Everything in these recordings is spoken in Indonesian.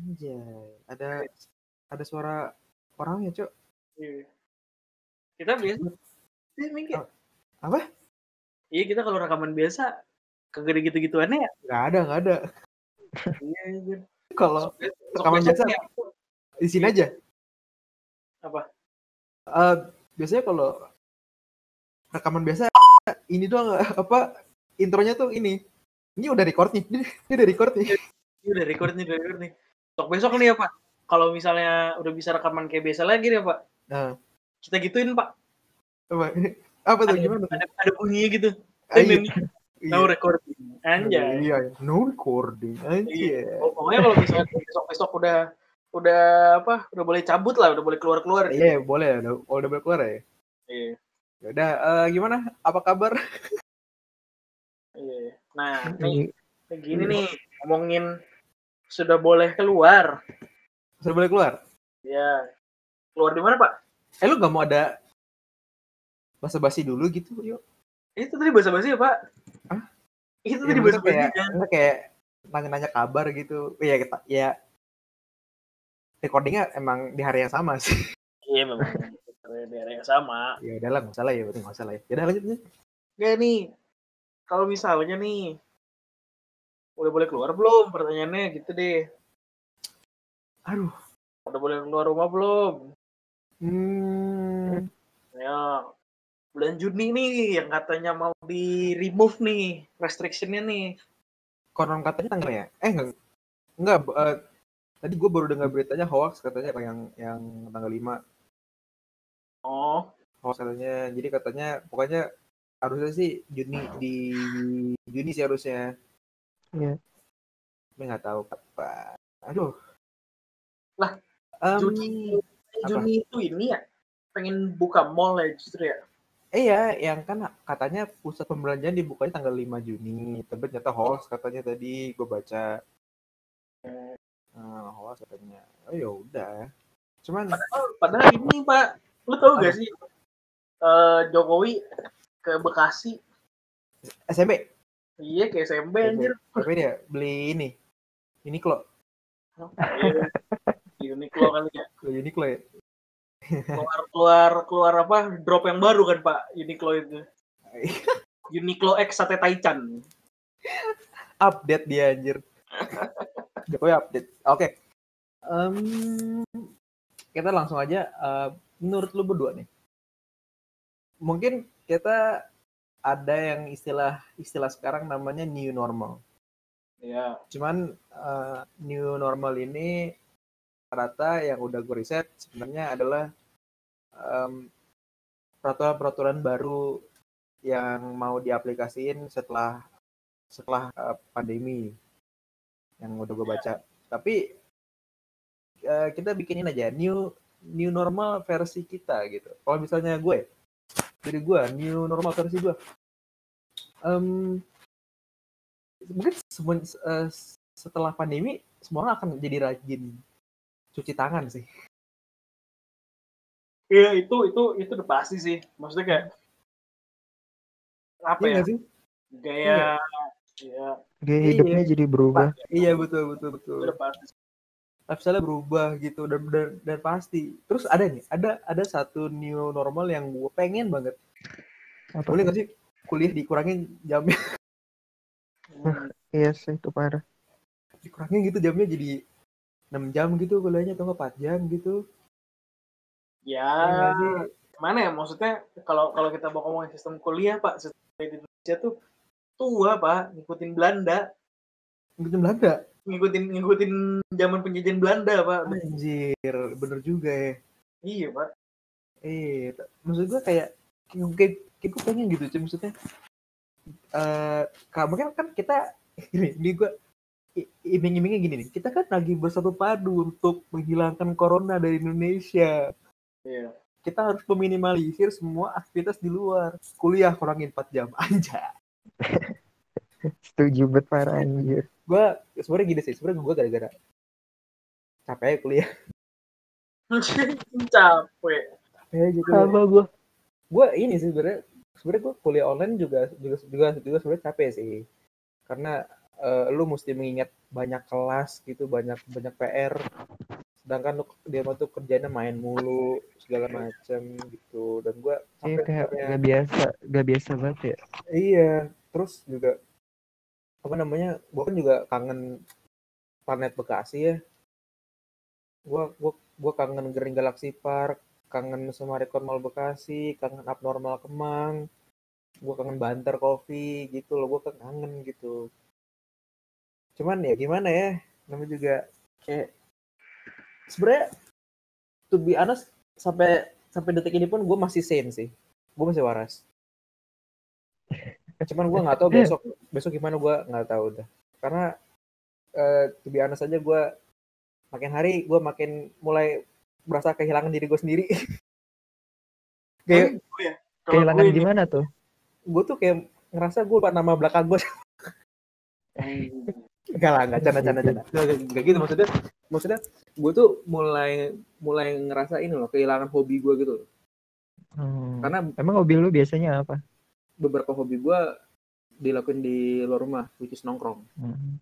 Anjay, ada ada suara orangnya, Cok. Iya. Kita biasa. Oh, apa? Iya, kita kalau rekaman biasa kagak ada gitu-gituannya ya. Nggak ada, nggak ada. Iya, anjir. Kalau rekaman biasa ya. di sini aja. Apa? Eh, biasanya kalau rekaman biasa ini doang apa intronya tuh ini. Ini udah record nih. Ini, ini udah record nih. Ini udah record nih, udah record nih. Sok besok nih ya, Pak. Kalau misalnya udah bisa rekaman kayak biasa lagi nih, Pak. Nah, Kita gituin, Pak. apa, apa tuh Ada, gimana? ada, ada bunyinya gitu. Ah, Eh, iya. Mimi, now recording. Anjay. Iya, iya. no recording. Anjay. Iya. Pokoknya kalau misalnya besok-besok udah udah apa? Udah boleh cabut lah, udah boleh keluar-keluar gitu. Iya, boleh. Udah, udah boleh keluar ya. Iya. Ya udah, eh, gimana? Apa kabar? Iya. Nah, nih kayak gini nih ngomongin sudah boleh keluar. Sudah boleh keluar? Ya. Keluar di mana, Pak? Eh, lu gak mau ada basa-basi dulu gitu, yuk? Itu tadi basa-basi ya, Pak? Hah? Itu Ya, tadi maksudnya basa-basi kayak, kan? kayak nanya-nanya kabar gitu. Iya, kita, ya recordingnya emang di hari yang sama sih. Iya, memang. Daerah yang sama. ya udahlah, nggak salah ya, berarti nggak salah ya. Ya udah lanjut. Oke nih, kalau misalnya nih, udah boleh keluar belum? Pertanyaannya gitu deh. Aduh. Udah boleh keluar rumah belum? Hmm, Ya, bulan Juni nih yang katanya mau di remove nih restrictionnya nih. konon katanya tanggal ya? Eh enggak, enggak. eh, tadi gue baru dengar beritanya hoax katanya yang yang tanggal 5 Oh, hoax katanya. Jadi katanya pokoknya harusnya sih Juni di Juni sih harusnya. Iya. Tapi nggak tahu kapan. Aduh. Lah, Em, Juni. apa? Juni itu ini ya pengen buka mall ya justru ya. Eh ya, yang kan katanya pusat pembelanjaan dibukanya tanggal 5 Juni. Tapi ternyata hoax katanya tadi gue baca. Nah, hoax katanya. Oh ya udah. Cuman Padahal, padahal ini Pak, lu tahu gak sih eh, Jokowi ke Bekasi? SMP, Iya ke SMB anjir. tapi dia beli ini. Ini klo, Iya. Di Uniqlo kali ya. Uniqlo ya. Keluar keluar keluar apa? Drop yang baru kan Pak Uniqlo itu. Uniqlo X Sate Taichan. Update dia anjir. Jokowi update. Oke. Em, kita langsung aja. eh, menurut lu berdua nih, mungkin kita ada yang istilah istilah sekarang namanya new normal. Iya. Cuman eh, new normal ini rata yang udah gue riset sebenarnya adalah em, peraturan-peraturan baru yang mau diaplikasiin setelah setelah eh, pandemi yang udah gue baca. Tapi eh, kita bikinin aja new new normal versi kita gitu. Kalau misalnya gue dari gue new normal versi gue. Em, mungkin semua- eh, setelah pandemi semua orang akan jadi rajin cuci tangan sih. Iya itu itu itu udah pasti sih. Maksudnya kayak apa Iya ya? sih? Gaya ya Gaya hidupnya jadi berubah. Iya betul betul betul. udah pasti. Lifestyle berubah gitu dan, dan dan pasti. Terus ada nih, ada ada satu new normal yang gue pengen banget. Apa? Boleh nggak sih kuliah dikurangin jamnya? Iya sih itu parah. Dikurangin gitu jamnya jadi 6 jam gitu kuliahnya atau nggak 4 jam gitu. Ya, sih? mana ya maksudnya kalau kalau kita mau ngomongin sistem kuliah Pak, sistem di Indonesia tuh tua Pak, ngikutin Belanda, Ngikutin Belanda. Ngikutin ngikutin zaman penjajahan Belanda Pak. Anjir, bener juga ya. Iya Pak. Eh, maksud gue kayak kayak, kayak gue pengen gitu cuy maksudnya. Eh, kamu kan kan kita ini, ini gue iming-imingnya gini nih. Kita kan lagi bersatu padu untuk menghilangkan corona dari Indonesia. Iya. Kita harus meminimalisir semua aktivitas di luar. Kuliah kurangin 4 jam aja. Setuju banget parah anjir. Gue sebenarnya gini sih, sebenarnya gue gara-gara capek aja kuliah. Capek. Capek kuliah. Sama gua. gue ini sih sebenarnya sebenarnya gue kuliah online juga juga juga juga sebenarnya capek sih karena eh, lu mesti mengingat banyak kelas gitu, banyak banyak PR. Sedangkan lu dia mah tuh kerjanya main mulu segala macem gitu. Dan gua Iya sampai kayak gak biasa, gak biasa banget ya. iya, terus juga apa namanya? Gua kan juga kangen planet Bekasi ya. Gua gua gua kangen Green Galaxy Park, kangen Sumarekon Mall Bekasi, kangen Abnormal Kemang, gua kangen Banter Coffee gitu loh, kan kangen gitu. Cuman ya gimana ya, namanya juga kayak sebenarnya to be honest sampai sampai detik ini pun gue masih sane sih, gue masih waras. Cuman gue nggak tahu besok besok gimana gue nggak tahu udah. Karena eh to be honest aja gue makin hari gue makin mulai merasa kehilangan diri gue sendiri. kayak Gue ya. Kehilangan gue ini- gimana tuh? gue tuh kayak ngerasa gue lupa nama belakang gue. Enggak lah, enggak canda canda canda. Enggak gitu maksudnya. Maksudnya gue tuh mulai mulai ngerasa ini loh kehilangan hobi gue gitu. loh. Hmm. Karena Emang hobi lu biasanya apa? Beberapa hobi gue dilakuin di luar rumah, which is nongkrong. Hmm.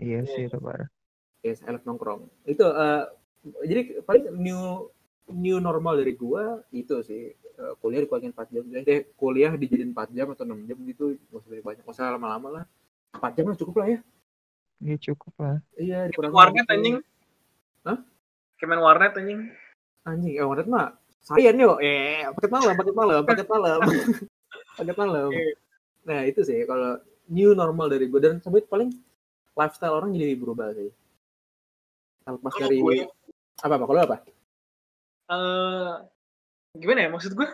Iya Iya. sih itu parah. Yes, I love nongkrong. Itu eh, jadi paling new new normal dari gua itu sih eh, kuliah dikuangin 4 jam. Eh, kuliah dijadiin 4 jam atau 6 jam gitu, nggak usah banyak, nggak usah lama-lama lah. 4 jam lah cukup lah ya. Iya cukup lah. Iya, dikurangin warnet dikit. anjing. Hah? Kemen warnet anjing. Anjing, eh warnet mah saya yuk. Eh, paket malam, paket malam, paket malam. malam. Iya. Nah, itu sih kalau new normal dari gue dan sampai paling lifestyle orang jadi berubah sih. Lepas Kalau dari gue- apa apa kalau apa? eh gimana ya maksud gue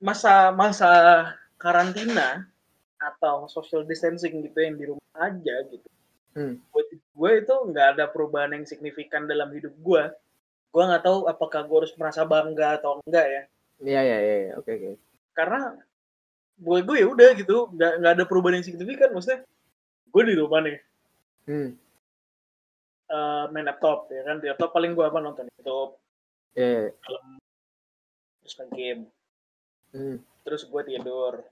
masa masa karantina atau social distancing gitu yang di rumah aja gitu Hmm. buat gue itu nggak ada perubahan yang signifikan dalam hidup gue gue nggak tahu apakah gue harus merasa bangga atau enggak ya Iya iya iya, iya. oke oke. Karena buat gue ya udah gitu nggak nggak ada perubahan yang signifikan maksudnya gue di rumah nih Hmm. eh, main laptop ya kan di laptop paling gue apa nonton YouTube Iya. iya. terus main game Hmm. terus gue tidur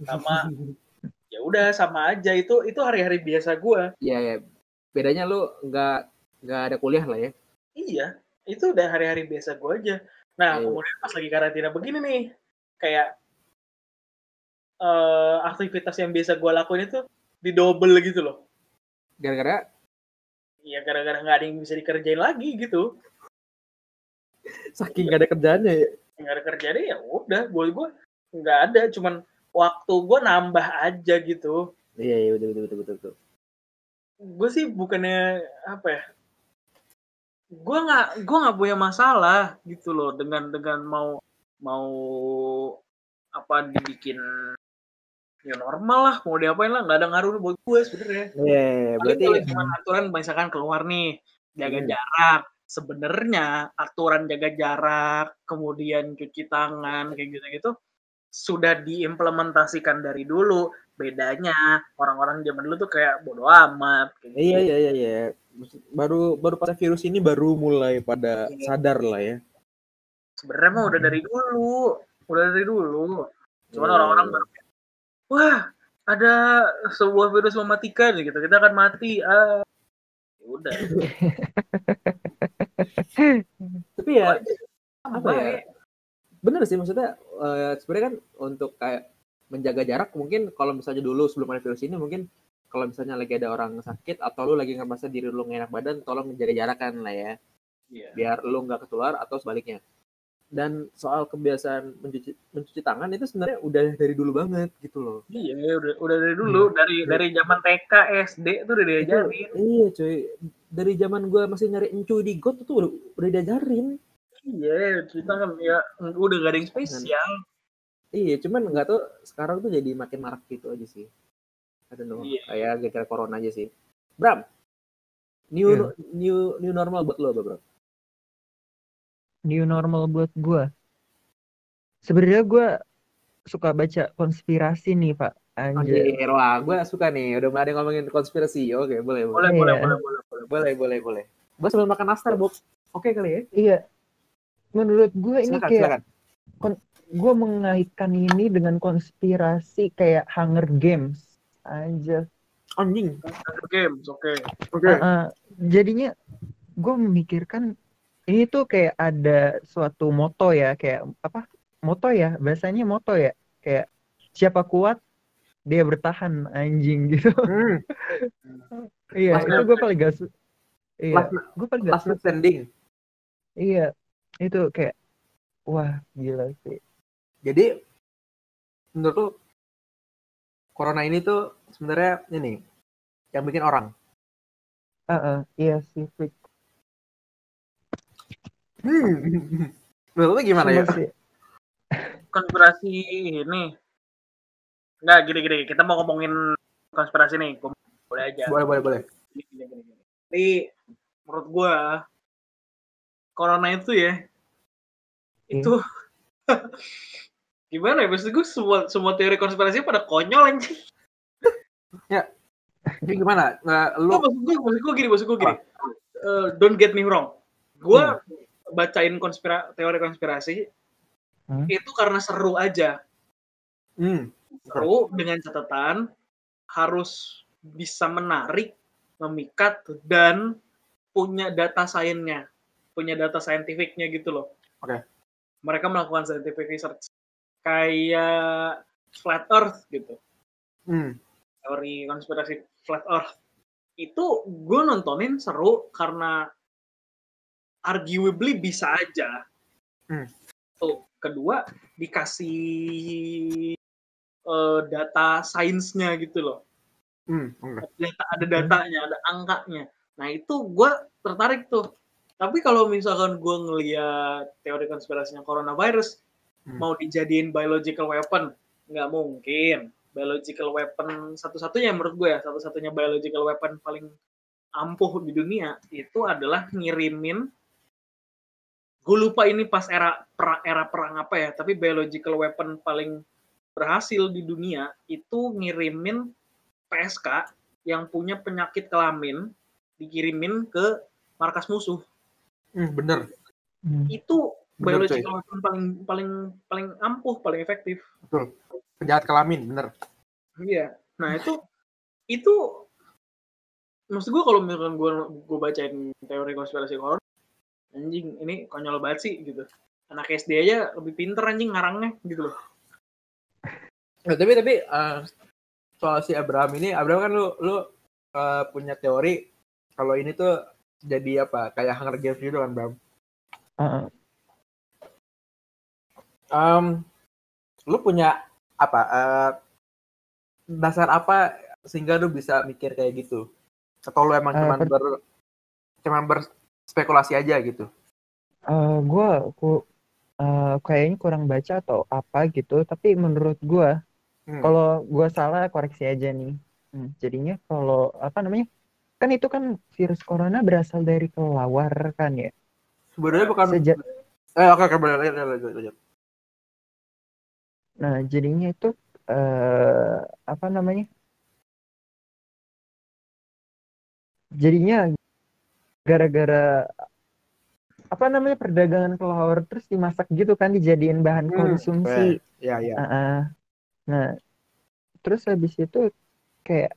sama ya udah sama aja itu itu hari-hari biasa gue Iya ya. Bedanya lu nggak nggak ada kuliah lah ya. iya itu udah hari-hari biasa gue aja nah Iya. kemudian pas lagi karantina begini nih kayak eh aktivitas yang biasa gue lakuin itu didouble gitu loh Gara-gara ya gara-gara nggak ada yang bisa dikerjain lagi gitu saking nggak ada kerjaannya ya. nggak ada kerjaan ya udah gue gue nggak ada cuman waktu gue nambah aja gitu Iya iya betul betul betul betul. betul. gue sih bukannya apa ya gue nggak gue nggak punya masalah gitu loh dengan dengan mau mau apa dibikin ya normal lah mau diapain lah nggak ada ngaruh buat gue sebenarnya Iya, iya, iya. Paling berarti kalau cuma aturan misalkan keluar nih jaga Hmm. jarak sebenarnya aturan jaga jarak kemudian cuci tangan kayak gitu gitu sudah diimplementasikan dari dulu bedanya orang-orang zaman dulu tuh kayak bodo amat kayak gitu. Iya iya iya iya. Baru baru pas virus ini baru mulai pada Iya. sadar lah ya. Sebenarnya mah udah dari dulu udah dari dulu. Cuman Iya, orang-orang kayak, wah ada sebuah virus mematikan gitu. Kita akan mati. Ah. Ya udah. Tapi ya apa Baik. ya? Bener sih maksudnya eh, sebenarnya kan untuk kayak menjaga jarak mungkin kalau misalnya dulu sebelum ada virus ini mungkin kalau misalnya lagi ada orang sakit atau lu lagi ngerasa diri lu enak badan tolong menjaga jarak kan lah ya. Iya. biar lu nggak ketular atau sebaliknya dan soal kebiasaan mencuci mencuci tangan itu sebenarnya udah dari dulu banget gitu loh. Iya, udah, udah dari dulu, dari dari zaman TK, SD tuh udah diajarin. Itu- iya cuy. Dari zaman gua masih nyari encu di got tuh udah, udah diajarin. Iya, kita kan ya. Udah gak ada yang spesial. iya cuman nggak tuh sekarang tuh jadi makin marak gitu aja sih. Don't know. Iya. kayak gara-gara corona aja sih. Bram new Iya. new new normal buat lo apa bro New normal buat gua. Sebenarnya gua suka baca konspirasi nih, Pak. Anjir. Anjir, wah gue suka nih udah mulai ada ngomongin konspirasi oke boleh boleh Boleh, boleh, Iya. boleh, boleh, boleh. boleh boleh boleh gue sambil makan nastar Bob oke kali ya Iya. Menurut gue ini silakan kayak silakan gue mengaitkan ini dengan konspirasi kayak Hunger Games. Anjir. Anjing. Hunger Games, oke. Oke. Uh, uh, jadinya gue memikirkan ini tuh kayak ada suatu moto ya kayak apa moto ya bahasanya moto ya kayak siapa kuat dia bertahan anjing gitu Hmm. iya Last itu gue paling gak su- iya gue paling gak suka standing. iya itu kayak wah gila sih Jadi menurut lu corona ini tuh sebenarnya ini yang bikin orang. Ah, ah, iya sih Hmm. Menurut lu gimana ya? Konspirasi ini. Enggak, gini-gini. Kita mau ngomongin konspirasi nih. Boleh aja. Boleh, boleh, boleh. Gini, gini, gini. Jadi, menurut gua, corona itu ya, itu gimana ya? Maksud gue semua, semua teori konspirasi pada konyol anjing. Jadi gimana? Nggak, lu Lu maksud gue, maksud gue gini, maksud gue gini. Eh, don't get me wrong. Gue bacain konspira teori konspirasi Hmm. itu karena seru aja. hmm, Seru dengan catatan harus bisa menarik, memikat dan punya data sainsnya, punya data saintifiknya gitu loh. Oke. Mereka melakukan scientific research kayak flat earth gitu. hmm, teori konspirasi flat earth itu gue nontonin seru karena arguably bisa aja Hmm. tuh kedua dikasih eh, data sainsnya gitu loh hmm, oke. data ada datanya ada angkanya nah itu gue tertarik tuh tapi kalau misalkan gue ngeliat teori konspirasinya coronavirus Hmm. mau dijadiin biological weapon nggak mungkin biological weapon satu-satunya menurut gue ya satu-satunya biological weapon paling ampuh di dunia itu adalah ngirimin gue lupa ini pas era pra- era perang apa ya tapi biological weapon paling berhasil di dunia itu ngirimin PSK yang punya penyakit kelamin dikirimin ke markas musuh Hmm, bener. Hmm. itu Bener, biological weapon paling paling paling ampuh paling efektif Penjahat kelamin, bener. iya nah itu itu maksud gue kalau misalkan gue gue bacain teori konspirasi corona anjing ini konyol banget sih gitu anak SD aja lebih pinter anjing ngarangnya gitu loh Ya, tapi tapi eh, soal si Abraham ini, Abraham kan lu lu eh, punya teori kalau ini tuh jadi apa? Kayak Hunger Games gitu kan, Bram? Ah. Em, lu punya apa? eh, dasar apa sehingga lu bisa mikir kayak gitu? Atau lu emang Eh, cuman ber cuman berspekulasi aja gitu? Eh, gua ku eh, kayaknya kurang baca atau apa gitu tapi menurut gua Hmm. kalau gua salah koreksi aja nih Hmm, jadinya kalau apa namanya kan itu kan virus corona berasal dari kelelawar kan ya Sebenarnya bukan sejak eh oke oke boleh lanjut lanjut lanjut. nah jadinya itu eh apa namanya jadinya gara-gara apa namanya perdagangan kelelawar terus dimasak gitu kan dijadiin bahan Hmm, konsumsi Ya ya. Ah, ah. Nah, terus habis itu kayak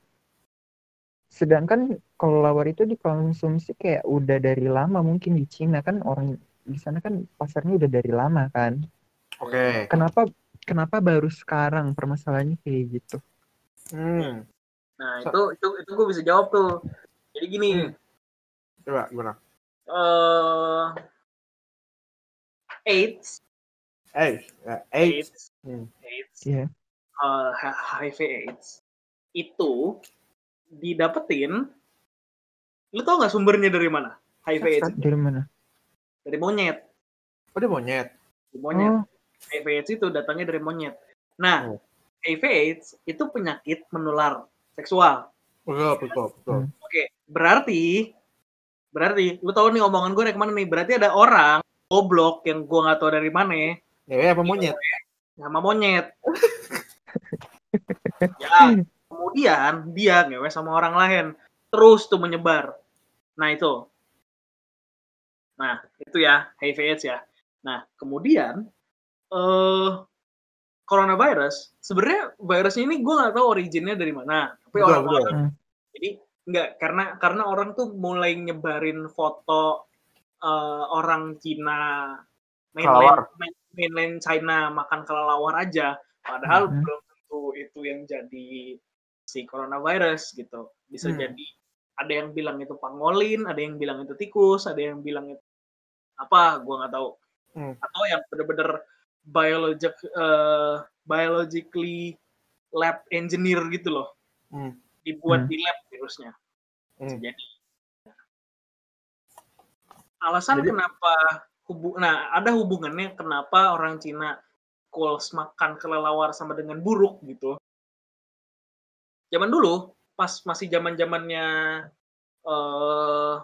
sedangkan kalau lawar itu dikonsumsi kayak udah dari lama mungkin di Cina kan orang di sana kan pasarnya udah dari lama kan. Oke. Kenapa kenapa baru sekarang permasalahannya kayak gitu? Hmm. nah So- itu itu itu gue bisa jawab tuh jadi gini Hmm. Coba gimana? eh AIDS AIDS. AIDS Hmm. AIDS Iya. eh, H- HIV AIDS itu didapetin lu tau nggak sumbernya dari mana HIV AIDS? Dari mana? dari monyet Oh dia monyet. dari monyet Oh, HIV AIDS itu datangnya dari monyet nah Oh. HIV AIDS itu penyakit menular seksual Betul betul betul. Hmm. oke berarti berarti lu tahu nih omongan gue dari ke mana nih? Berarti ada orang goblok yang gue nggak tahu dari mana. Ya apa monyet? sama monyet. Ya kemudian dia ngewe sama orang lain. Terus tuh menyebar. Nah itu. Nah itu ya HIV AIDS ya. Nah kemudian eh coronavirus. Sebenarnya virusnya ini gue nggak tahu originnya dari mana tapi orang-orang. Jadi enggak karena karena orang tuh mulai nyebarin foto eh, orang Cina mainland, main- mainland China makan kelelawar aja. Padahal Mhm. belum tentu itu yang jadi si coronavirus gitu. Bisa Hmm. jadi ada yang bilang itu pangolin, ada yang bilang itu tikus, ada yang bilang itu apa, gua nggak tahu. Hmm. Atau yang bener-bener biologic eh, biologically lab engineer gitu loh. Hmm. Dibuat Hmm. di lab virusnya. Hmm. Jadi alasan Jadi- kenapa hubu nah ada hubungannya kenapa orang Cina goals makan kelelawar sama dengan buruk gitu. Zaman dulu pas masih zaman zamannya eh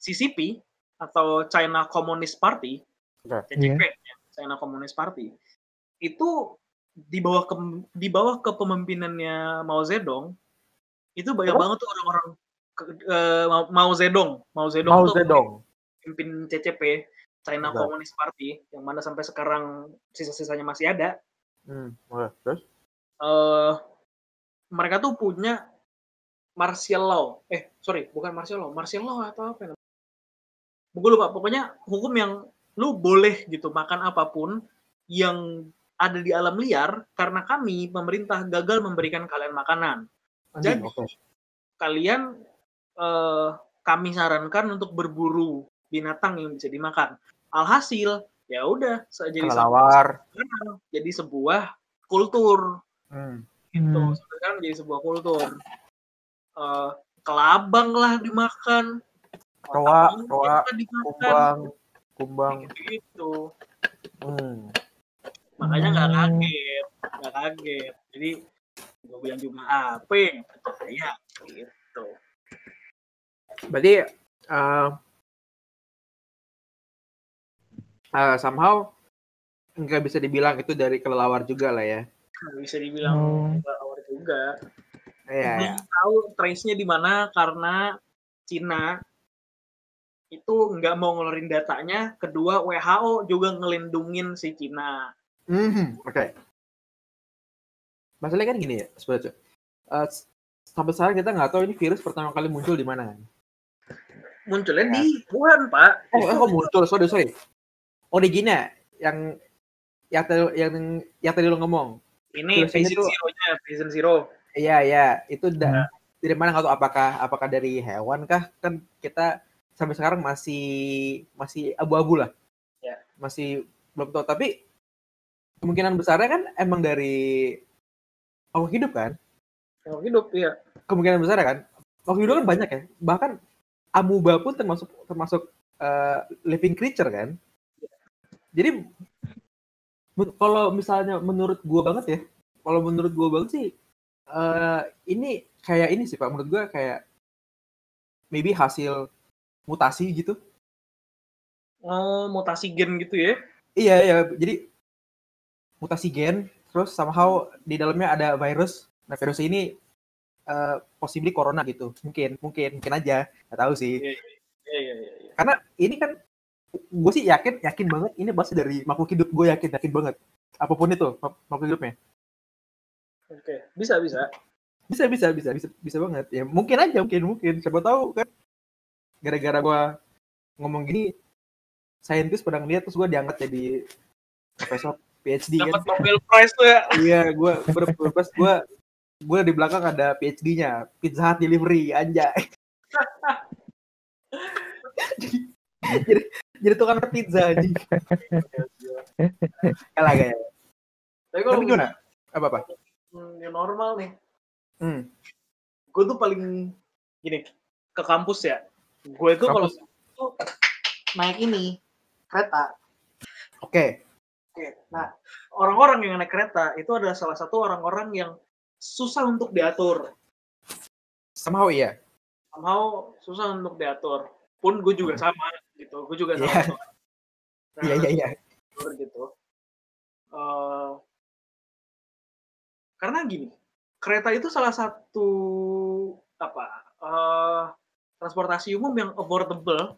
CCP atau China Communist Party, Oke. CCP, ya, China Communist Party, itu di bawah ke, di bawah kepemimpinannya Mao Zedong, itu banyak Apa? banget tuh orang-orang ke- eh, Mao- Zedong, Mao Zedong Mao tuh Zedong. pemimpin CCP, China Betul. Communist Party, yang mana sampai sekarang sisa-sisanya masih ada. Hmm. Terus? eh mereka tuh punya martial law. Eh, sorry, bukan martial law, martial law atau apa namanya? Gue lupa, pokoknya hukum yang lu boleh gitu makan apa pun yang ada di alam liar karena kami pemerintah gagal memberikan kalian makanan. Anjing, Jadi oke. kalian eh, kami sarankan untuk berburu binatang yang bisa dimakan. Alhasil ya udah jadi sebuah, jadi sebuah kultur Hmm. gitu Hmm. Sekarang jadi sebuah kultur Eh, kelabang lah dimakan Roa, roa, Kumbang. Kumbang. gitu Hmm. makanya nggak Hmm. kaget nggak kaget jadi gue bilang cuma apa yang percaya gitu Berarti uh, uh, somehow nggak bisa dibilang itu dari kelelawar juga lah ya. Nggak bisa dibilang Hmm. kelelawar juga Iya, belum iya. tahu trace-nya di mana karena Cina itu nggak mau ngeluarin datanya kedua WHO juga ngelindungin si Cina Mhm, Oke. Masalahnya kan gini ya, sebenarnya. Uh, sampai sekarang kita nggak tahu ini virus pertama kali muncul di mana kan. munculnya di Wuhan pak Oh, eh, kok muncul? Sorry, sorry. Oh, di gini ya, yang yang tadi, yang, yang tadi lo ngomong. ini patient tuh- zero-nya patient zero Iya, iya. Itu da- Nah. dari mana nggak tahu apakah apakah dari hewan kah? Kan kita sampai sekarang masih masih abu-abu lah. Ya. Masih belum tahu. Tapi kemungkinan besarnya kan emang dari makhluk hidup kan? yang hidup ya Kemungkinan besar kan? Makhluk hidup kan banyak ya. Bahkan amuba pun termasuk termasuk eh, living creature kan? Jadi kalau misalnya menurut gua banget ya, kalau menurut gua banget sih eh ini kayak ini sih Pak, menurut gua kayak maybe hasil mutasi gitu. oh mutasi gen gitu ya Iya, iya, jadi mutasi gen terus somehow di dalamnya ada virus. Nah, virus ini eh possibly corona gitu. Mungkin, mungkin, mungkin aja. Nggak tahu sih. iya iya iya iya Karena ini kan gue sih yakin, yakin banget ini pasti dari makhluk hidup. Gue yakin, yakin banget. Apa pun itu mak- makhluk hidupnya. oke bisa bisa bisa bisa bisa bisa bisa banget ya mungkin aja mungkin mungkin siapa tahu kan gara-gara gua ngomong gini saintis pada ngeliat terus gua diangkat jadi profesor PhD kan. Dapat Nobel Prize tuh ya. Iya gua gua pas gua gua di belakang ada PhD-nya Pizza Hut delivery anjay. Jadi, jadi jadi tukang pizza anjing. Kalah kayak tapi kalau gimana? Apa apa? Hmm, yang normal nih. Hmm. gue tuh paling gini ke kampus ya. Gue itu kalau tuh naik ini kereta. Oke Nah orang-orang yang naik kereta itu adalah salah satu orang-orang yang susah untuk diatur. somehow iya Somehow susah untuk diatur. Pun gue juga sama gitu, gue juga sama. Iya. iya iya iya gitu. Eh, karena gini, kereta itu salah satu apa eh, transportasi umum yang affordable,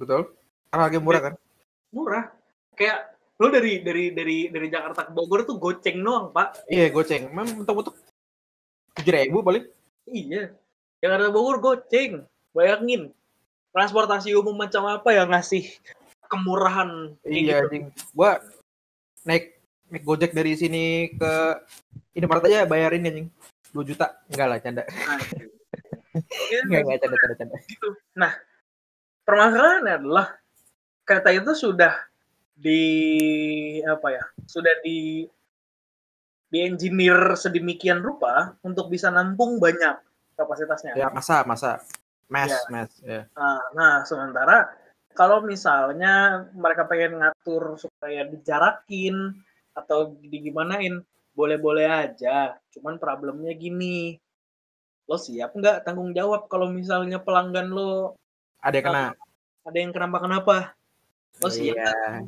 betul karena harga murah kan murah. Kayak lo dari dari dari dari Jakarta ke Bogor tuh goceng doang pak. Iya goceng, memang mentok-mentok tujuh ribu paling. Iya. Jakarta Bogor goceng. Bayangin transportasi umum macam apa yang ngasih kemurahan Iya, gitu. Gua naik naik Gojek dari sini ke Indomaret aja bayarin anjing. 2 juta. Enggak lah, canda. Enggak, enggak canda, canda, canda. gitu. Nah, permasalahannya adalah kereta itu sudah di apa ya? Sudah di di engineer sedemikian rupa untuk bisa nampung banyak kapasitasnya. Ya, masa, masa. Mes, Iya. mes. Ya. Nah, nah, sementara kalau misalnya mereka pengen ngatur supaya dijarakin atau digimanain, boleh-boleh aja. Cuman problemnya gini, lo siap nggak tanggung jawab kalau misalnya pelanggan lo Ada yang kena. ada yang kenapa-kenapa? Lo siap Iya.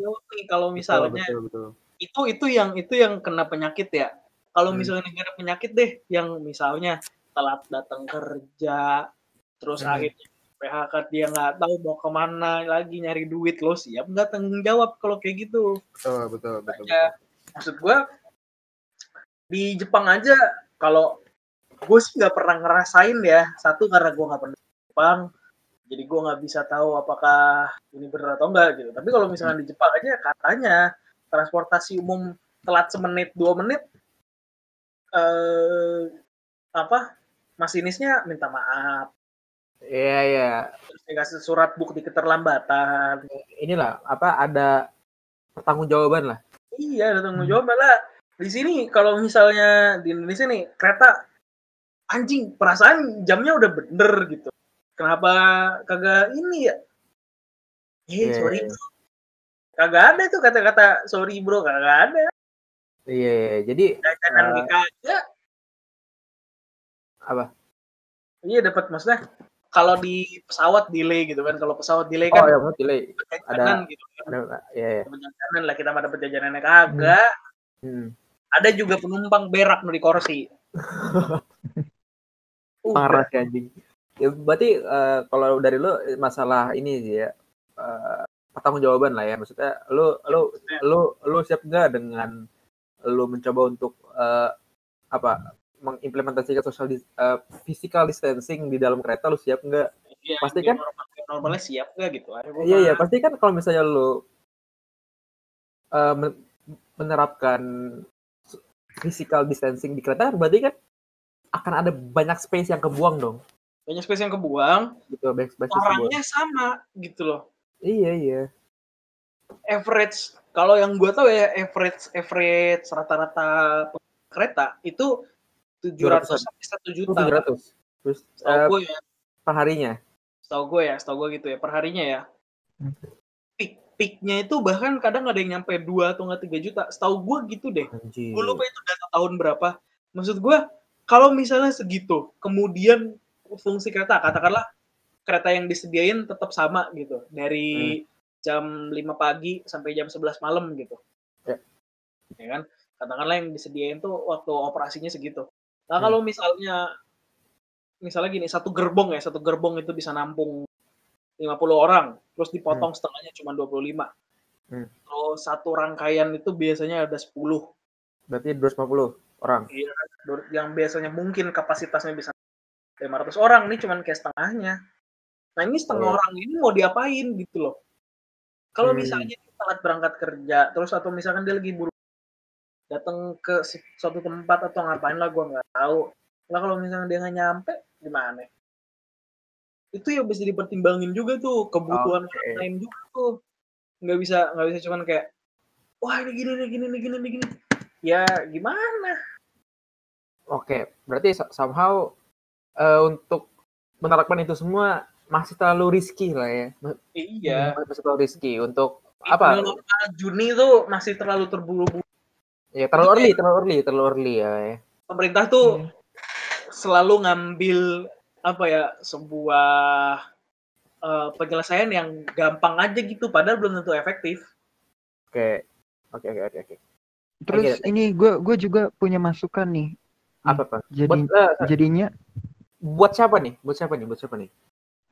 kalau Betul, misalnya betul, betul. itu itu yang itu yang kena penyakit ya. Kalau Hmm. misalnya ada penyakit deh, yang misalnya telat datang kerja, terus Hmm. akhirnya PHK dia nggak tahu mau ke mana lagi nyari duit lo siap nggak tanggung jawab kalau kayak gitu. Betul, betul, betul. Ya, maksud gua di Jepang aja kalau gue sih nggak pernah ngerasain ya satu karena gue nggak pernah Jepang jadi gue nggak bisa tahu apakah ini benar atau enggak gitu tapi kalau misalnya di Jepang aja katanya transportasi umum telat semenit dua menit eh apa masinisnya minta maaf Iya, iya. terus dikasih surat bukti keterlambatan Inilah apa ada pertanggungjawaban lah. Iya, ada tanggung jawab lah. Di sini kalau misalnya di Indonesia nih kereta anjing perasaan jamnya udah bener gitu. Kenapa kagak ini ya? Eh, Iya, sorry iya. bro. Kagak ada tuh kata-kata sorry bro, kagak ada. Iya, iya. jadi Jajanan Eh, uh, kagak. apa? Iya dapat maksudnya kalau di pesawat delay gitu kan. Kalau pesawat delay Oh, kan ya mau delay. jajanan gitu. Ada, iya, iya. Dapat jajanan lah kita dapat jajanannya kagak. Hmm. Ada juga penumpang berak di kursi. Parah sih anjing. Ya, berarti eh, kalau dari lu masalah ini sih ya eh, pertanggungjawaban lah ya maksudnya lu lu lu lu siap nggak dengan lu mencoba untuk eh, apa mengimplementasikan social dis- eh, physical distancing di dalam kereta lu siap nggak? Iya, Pasti kan? normal- normalnya siap gak gitu? Iya iya pasti kan kalau misalnya lu eh, men- menerapkan physical distancing di kereta berarti kan akan ada banyak space yang kebuang dong banyak space yang kebuang, gitu banyak space yang kebuang. orangnya sama gitu loh. Iya iya. Average kalau yang gua tahu ya average average rata-rata kereta itu 700 200-an. sampai 1 Itu juta. 700. Terus Setahu eh, gue ya, perharinya. setahu gue ya, setahu gue gitu ya perharinya ya. Peak peaknya itu bahkan kadang ada yang nyampe 2 atau enggak 3 juta. Setahu gue gitu deh. Anjir. gue lupa itu data tahun berapa maksud gue kalau misalnya segitu kemudian fungsi kereta. Katakanlah kereta yang disediain tetap sama gitu. Dari jam 5 pagi sampai jam 11 malam gitu. Ya. ya kan? Katakanlah yang disediain tuh waktu operasinya segitu. Nah kalau misalnya misalnya gini satu gerbong ya satu gerbong itu bisa nampung 50 orang terus dipotong setengahnya cuma 25 Hmm. terus satu rangkaian itu biasanya ada 10 Berarti 250 orang. Iya, yang biasanya mungkin kapasitasnya bisa 500 orang nih cuman kayak setengahnya. Nah ini setengah Iya. orang ini mau diapain gitu loh. Kalau Hmm. misalnya dia telat berangkat kerja, terus atau misalkan dia lagi buru datang ke suatu tempat atau ngapain lah gua nggak tahu. Nah kalau misalnya dia nggak nyampe gimana? Itu ya bisa dipertimbangin juga tuh kebutuhan orang lain juga tuh. Nggak bisa nggak bisa cuman kayak wah ini gini nih gini nih gini nih gini. Ya gimana? Oke, berarti so- somehow eh, untuk menerapkan itu semua masih terlalu risky lah ya. Iya. Masih terlalu risky untuk Apa? apa? Juni itu masih terlalu terburu-buru. Ya terlalu early, terlalu early, terlalu early ya. ya. Pemerintah tuh selalu ngambil apa ya sebuah eh, penyelesaian yang gampang aja gitu, padahal belum tentu efektif. Oke. Oke, oke, oke, oke. Terus Oke. ini gue gue juga punya masukan nih. Apa, Pak? Jadi Buat, eh, jadinya buat siapa nih? Buat siapa nih? Buat siapa nih?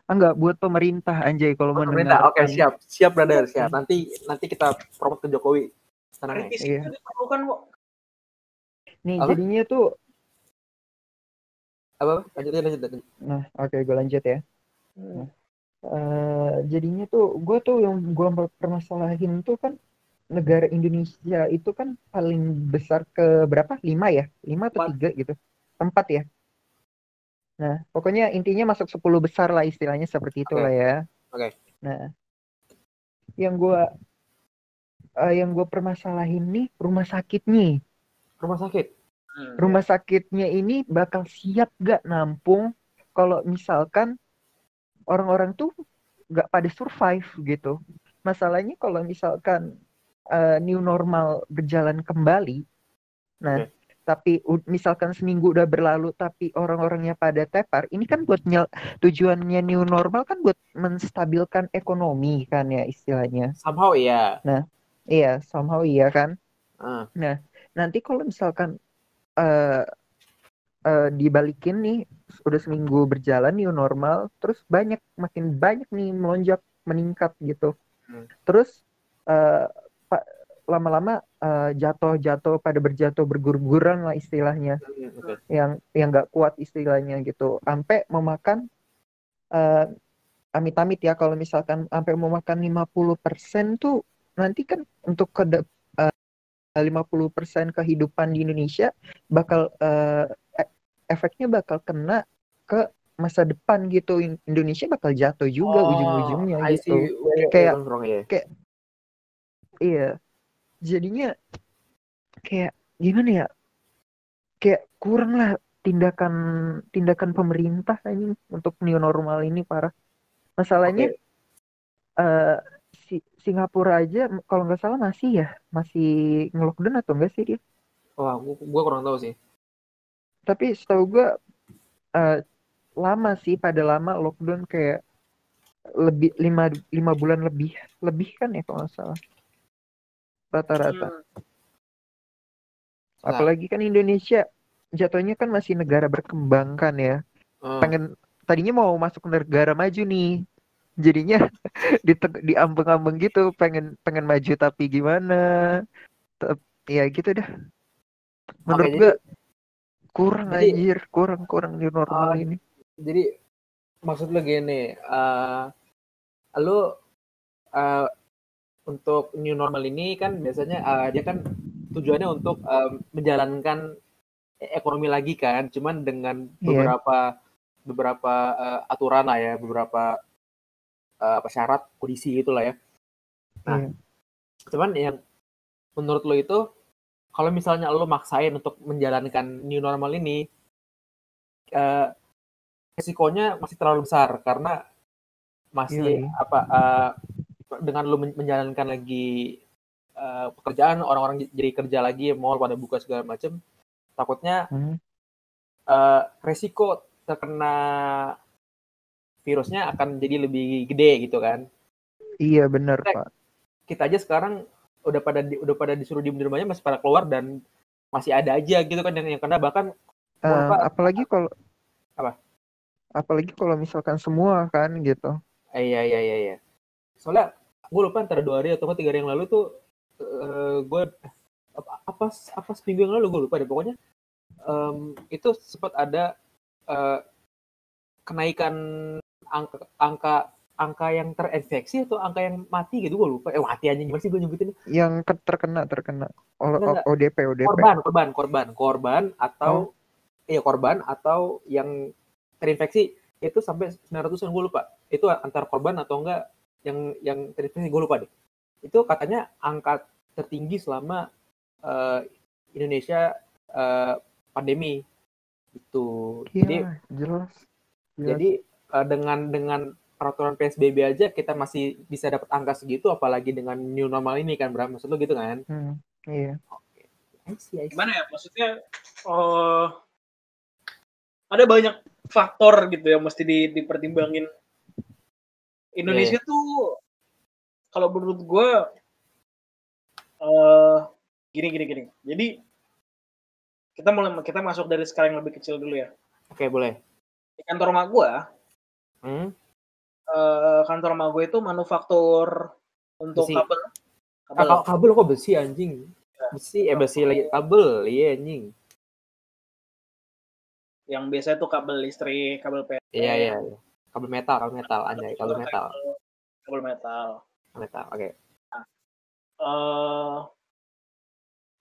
ah, enggak buat pemerintah anjay kalau Buat pemerintah. Oke, siap. Siap, brother, siap. Nanti nanti kita promote ke Jokowi. Tenang ya. Iya. itu diperlukan kok. Nih Apa? jadinya tuh Apa? Lanjut aja, lanjut. lanjut. Nah, oke gue lanjut ya. Hmm. Eh, jadinya tuh gue tuh yang gue permasalahin tuh kan negara Indonesia itu kan paling besar ke berapa? Lima ya? Lima atau Empat. tiga gitu? Empat ya? Nah, pokoknya intinya masuk 10 besar lah istilahnya seperti itu Oke. lah ya. Oke. Nah, yang gue eh, yang gue permasalahin nih rumah sakit nih. Rumah sakit. Hmm. Rumah sakitnya ini bakal siap gak nampung kalau misalkan orang-orang tuh gak pada survive gitu. Masalahnya kalau misalkan eh, new normal berjalan kembali, nah Oke. Tapi misalkan seminggu udah berlalu tapi orang-orangnya pada tepar, ini kan buat nyel- tujuannya new normal kan buat menstabilkan ekonomi kan ya istilahnya. Somehow iya. Iya, somehow iya kan. Ah, Nanti kalau misalkan eh eh, dibalikin nih udah seminggu berjalan new normal terus banyak makin banyak nih melonjak meningkat gitu Hmm. terus eh, eh, jatuh-jatuh pada berjatuh berguguran lah istilahnya. Hmm, oke. yang yang nggak kuat istilahnya gitu. Sampai memakan eh, amit-amit ya kalau misalkan sampai memakan 50% tuh nanti kan untuk ke eh, 50% kehidupan di Indonesia bakal e- efeknya bakal kena ke masa depan gitu. In- Indonesia bakal jatuh juga Oh, ujung-ujungnya gitu. Kayak- ya. iya jadinya kayak gimana ya? Kayak kurang lah tindakan tindakan pemerintah ini untuk new normal ini parah. Masalahnya Oke. eh, si Singapura aja kalau nggak salah masih ya? Masih nge-lockdown atau enggak sih dia? Wah, gua, gua kurang tahu sih. tapi setahu gua eh, lama sih pada lama lockdown kayak lebih lima lima bulan lebih lebih kan ya kalau nggak salah rata-rata. Hmm. Apalagi kan Indonesia jatuhnya kan masih negara berkembang kan ya. Ah, pengen tadinya mau masuk negara maju nih. Jadinya di diambeng-ambeng gitu pengen pengen maju tapi gimana? Tep- ya gitu dah. Menurut Oke, gua kurang jadi- anjir. Kurang kurang new normal Ah, ini. jadi maksud lu gini, eh lu eh, untuk new normal ini kan biasanya eh, dia kan tujuannya untuk eh, menjalankan e- ekonomi lagi kan, cuman dengan Iya. beberapa beberapa eh, aturan lah ya, beberapa eh, apa syarat kondisi gitu lah ya. Nah, Iya. cuman yang menurut lo itu kalau misalnya lo maksain untuk menjalankan new normal ini eh, resikonya masih terlalu besar karena masih Iya, iya. apa eh, dengan men- menjalankan lagi eh, pekerjaan orang-orang jadi kerja lagi mall pada buka segala macam takutnya Hmm. eh, resiko terkena virusnya akan jadi lebih gede gitu kan. Iya benar pak. kita aja sekarang udah pada di- udah pada disuruh diem di rumahnya masih pada keluar dan masih ada aja gitu kan yang, yang kena. Bahkan Eh, Apa- apalagi kalau Apa? apalagi kalau misalkan semua kan gitu. Iya iya iya iya. Soalnya gue lupa antara dua hari atau tiga hari yang lalu tuh eh gue apa, apa apa seminggu yang lalu gue lupa deh. Pokoknya em, itu sempat ada eh, kenaikan angka angka angka yang terinfeksi atau angka yang mati gitu gue lupa. Eh mati aja gimana sih gue nyebutin yang ke- terkena terkena. O- O- ODP ODP korban korban korban. Korban atau iya korban atau yang terinfeksi itu sampai 900 an gue lupa. Itu antar korban atau enggak yang yang terinfeksi gue lupa deh. Itu katanya angka tertinggi selama eh, Indonesia eh, pandemi. Itu jadi iya jelas. Jelas. jadi eh, dengan dengan peraturan PSBB aja kita masih bisa dapat angka segitu apalagi dengan new normal ini kan Bram? Maksud lu gitu kan? Hmm, iya. I see, I see. gimana ya? Maksudnya eh ada banyak faktor gitu yang mesti di, dipertimbangin Indonesia tuh kalau menurut gue eh gini gini gini jadi kita mulai kita masuk dari skala yang lebih kecil dulu ya oke boleh di kantor rumah gue hmm? eh, kantor rumah gue itu manufaktur untuk Besi. kabel Ah, kabel ka- kabel kok besi anjing besi eh besi lagi kabel iya anjing yang biasanya tuh kabel listrik, kabel PLN. Iya iya. iya. Kabel metal, kabel metal, anjay, kabel metal, Kabel metal. metal. Oke. eh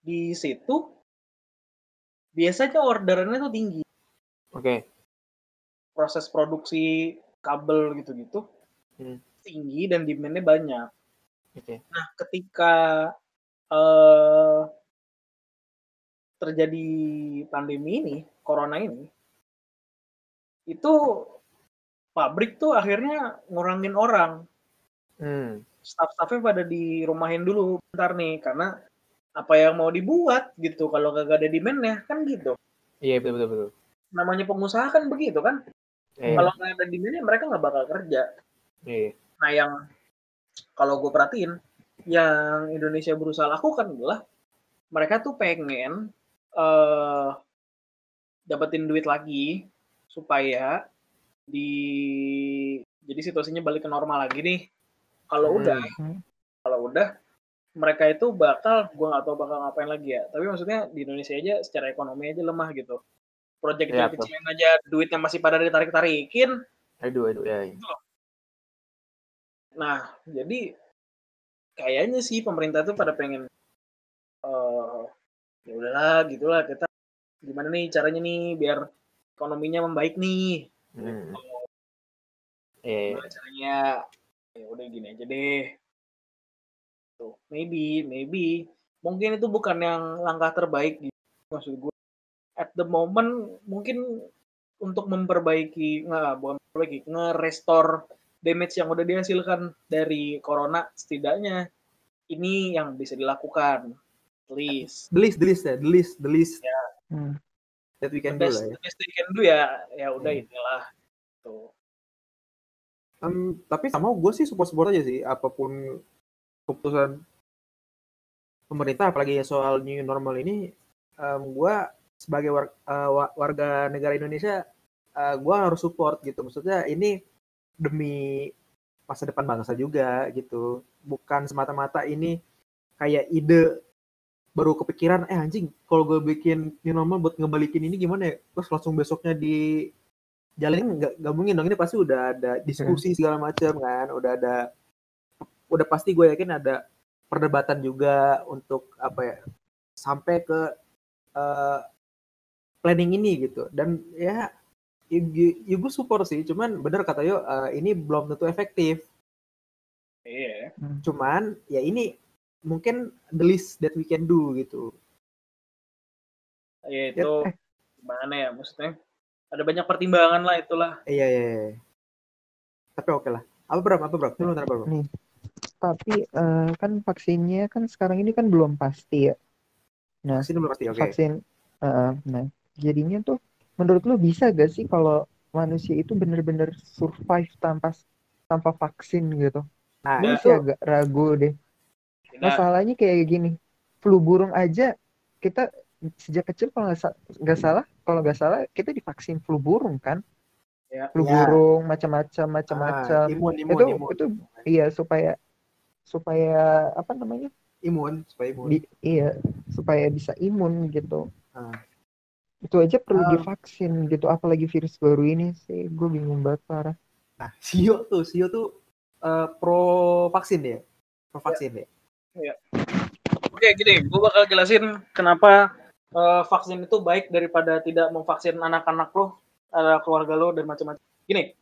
di situ biasanya orderannya tuh tinggi. Oke. Proses produksi kabel gitu-gitu Hmm. tinggi dan demand-nya banyak. Oke. Nah, ketika eh terjadi pandemi ini, corona ini, itu pabrik tuh akhirnya ngurangin orang. Hmm. Staff-staffnya pada dirumahin dulu bentar nih, karena apa yang mau dibuat gitu, kalau kagak ada demand-nya, kan gitu. Iya betul betul betul. Namanya pengusaha kan begitu kan, Iya. kalau nggak ada demand-nya mereka nggak bakal kerja. Iya. Nah yang kalau gue perhatiin, yang Indonesia berusaha lakukan adalah mereka tuh pengen eh dapetin duit lagi supaya di jadi situasinya balik ke normal lagi nih. Kalau Hmm. udah, kalau udah mereka itu bakal, gue nggak tahu bakal ngapain lagi ya. Tapi maksudnya di Indonesia aja secara ekonomi aja lemah gitu. Proyek Iya, kecil-kecilan aja duitnya masih pada ditarik-tarikin. Aduh aduh ya. Nah, jadi kayaknya sih pemerintah tuh pada pengen eh ya udahlah gitulah kita gimana nih caranya nih biar ekonominya membaik nih. Hmm. Gimana caranya? Ya udah gini aja deh. Tuh, maybe, maybe mungkin itu bukan yang langkah terbaik gitu. Maksud gue at the moment mungkin untuk memperbaiki nggak bukan memperbaiki nge-restore damage yang udah dihasilkan dari corona setidaknya ini yang bisa dilakukan please The list, the list ya, the list, the list Hmm. That we the can do best, lah ya. the best you can do ya ya udah Hmm. inilah tuh Em, tapi sama gue sih support-support aja sih apa pun keputusan pemerintah apalagi ya soal new normal ini gue sebagai war- eh, wa- warga negara Indonesia gue harus support gitu maksudnya ini demi masa depan bangsa juga gitu bukan semata-mata ini kayak ide baru kepikiran eh anjing kalau gue bikin new normal buat ngebalikin ini gimana ya? Terus langsung besoknya di jalanin nggak nggak mungkin dong ini pasti udah ada diskusi segala macam kan udah ada udah pasti gue yakin ada perdebatan juga untuk apa ya sampai ke eh, planning ini gitu. Dan ya ya, ya gue support sih cuman bener kata yo eh, ini belum tentu efektif. Iya. Cuman ya ini mungkin the least that we can do gitu ya itu gimana ya maksudnya ada banyak pertimbangan lah itulah iya iya, iya. tapi oke lah apa bro apa bro Lu ntar apa bro Nih, tapi eh, kan vaksinnya kan sekarang ini kan belum pasti ya. Nah, sini belum pasti oke vaksin, eh, nah jadinya tuh menurut lu bisa gak sih kalau manusia itu bener-bener survive tanpa tanpa vaksin gitu? nah Ya. masih agak ragu deh. Nah, Masalahnya kayak gini, flu burung aja kita sejak kecil kalau nggak sa- nggak salah, kalau nggak salah kita divaksin flu burung kan? Ya. Flu Ya. burung macam-macam ah, macam-macam. imun imun itu imun itu iya supaya supaya apa namanya? imun supaya imun Di- iya, supaya bisa imun gitu. Ah. Itu aja perlu Ah. divaksin gitu, apalagi virus baru ini sih, gue bingung banget parah. Nah, Sio tuh, Sio tuh eh, pro vaksin ya, pro vaksin ya. Oke, gini, gue bakal jelasin kenapa eh, vaksin itu baik daripada tidak memvaksin anak-anak lo, ada keluarga lo dan macam-macam. Gini,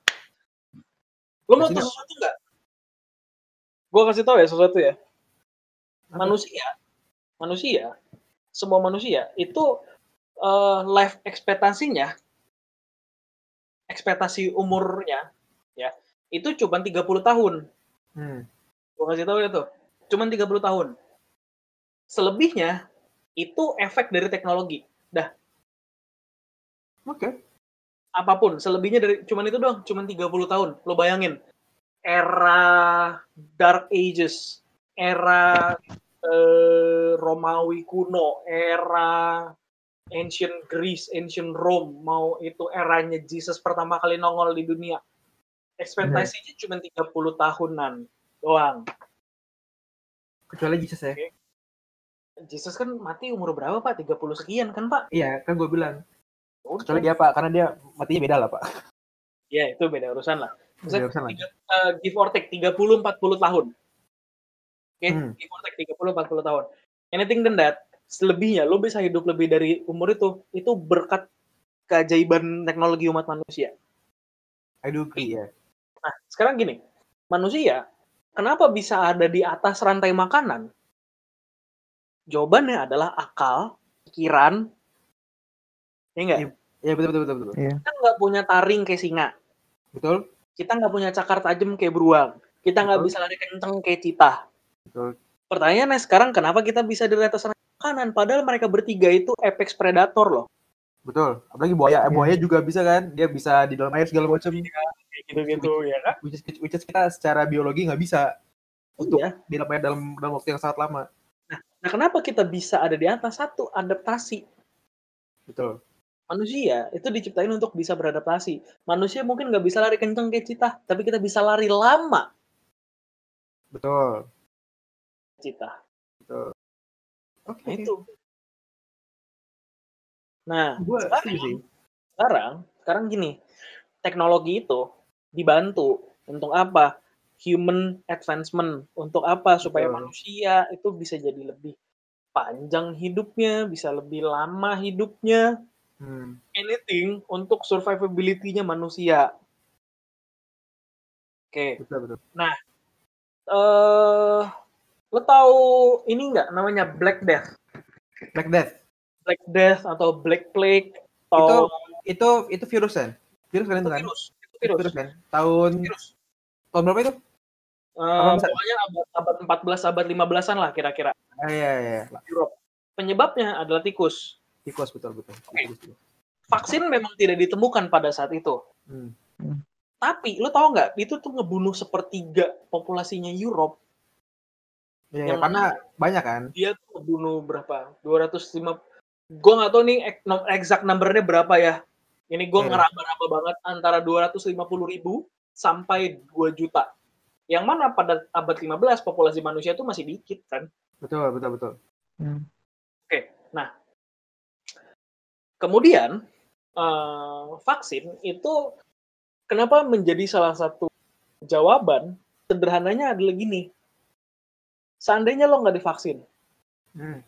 lo mau tahu sesuatu nggak? Gue kasih tahu ya sesuatu ya. Manusia, manusia, semua manusia itu eh, life ekspektasinya, ekspektasi umurnya, ya, itu cuma 30 tahun. Hmm. Gue kasih tahu ya tuh, cuman 30 tahun. Selebihnya itu efek dari teknologi. Oke. Apa pun, selebihnya dari cuman itu doang, cuman 30 tahun. Lo bayangin, era Dark Ages, era eh, Romawi kuno, era ancient Greece, ancient Rome, mau itu eranya Jesus pertama kali nongol di dunia. Ekspektasinya cuma 30 tahunan doang. Kecuali Jesus ya. Jesus kan mati umur berapa Pak? 30 sekian kan Pak? Iya, kan gue bilang Udah. Kecuali dia Pak, karena dia matinya beda lah Pak. Ya, itu beda urusan lah. Beda Misalnya, urusan lah. eh, give or take 30-40 tahun. Oke, Hmm. give or take 30-40 tahun. Anything than that, selebihnya lo bisa hidup lebih dari umur itu, itu berkat keajaiban teknologi umat manusia. I do agree ya. Nah, sekarang gini, manusia kenapa bisa ada di atas rantai makanan? Jawabannya adalah akal, pikiran, ya enggak? Iya. Iya betul betul betul betul. Kita nggak punya taring kayak singa, Betul. kita nggak punya cakar tajam kayak beruang, kita nggak bisa lari kenceng kayak citah. Betul. Pertanyaannya sekarang kenapa kita bisa di atas rantai makanan? Padahal mereka bertiga itu apex predator loh. Betul. Apalagi buaya, Iya. buaya juga bisa kan? Dia bisa di dalam air segala macam. Kayak gitu-gitu ya kan? Which is, which is kita secara biologi nggak bisa untuk Iya. di dalam dalam dalam waktu yang sangat lama. Nah, kenapa kita bisa ada di atas? Satu, adaptasi. Betul. Manusia itu diciptain untuk bisa beradaptasi. Manusia mungkin nggak bisa lari kenceng kayak citah, tapi kita bisa lari lama Betul. citah. Oke. Nah, itu. Nah, Gua sekarang, sekarang, sekarang gini, teknologi itu dibantu untuk apa? Human advancement. Untuk apa? Supaya Betul. manusia itu bisa jadi lebih panjang hidupnya, bisa lebih lama hidupnya. Hmm. Anything untuk survivability-nya manusia. Oke. Betul betul. eh lo tahu ini nggak namanya Black Death? Black Death. Black Death atau Black Plague atau Itu itu virus kan? Virus kalian tuh kan? virus. Virus. Virus kan? Tahun Virus. tahun berapa itu? Eh, pokoknya abad, abad 14, abad 15-an lah kira-kira. Ah, iya iya. iya. Europe. Penyebabnya adalah tikus. Tikus betul betul. Tikus, betul. Vaksin memang tidak ditemukan pada saat itu. Hmm. Tapi lo tau nggak, itu tuh ngebunuh sepertiga populasinya Europe. Iya, Yang- karena banyak kan? Dia tuh ngebunuh berapa? 205. Gue nggak tahu nih exact numbernya berapa ya. Ini gue Iya. ngeraba-raba banget antara 250 ribu sampai 2 juta. Yang mana pada abad 15 populasi manusia itu masih dikit kan. Betul betul betul. Hmm. Kemudian eh, vaksin itu kenapa menjadi salah satu jawaban sederhananya adalah gini. Seandainya lo nggak divaksin, Hmm.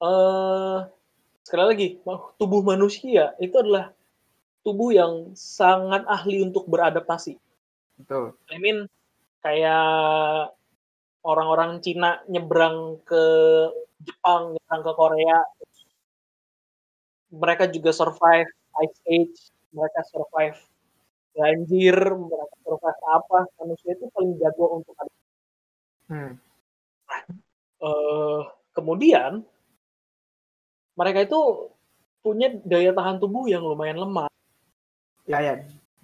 eh sekali lagi tubuh manusia itu adalah tubuh yang sangat ahli untuk beradaptasi. Betul. I mean kayak orang-orang Cina nyebrang ke Jepang, nyebrang ke Korea, mereka juga survive Ice Age, mereka survive banjir, mereka survive apa, manusia itu paling jago untuk ada. Hmm. Eh, kemudian mereka itu punya daya tahan tubuh yang lumayan lemah. Ya ya.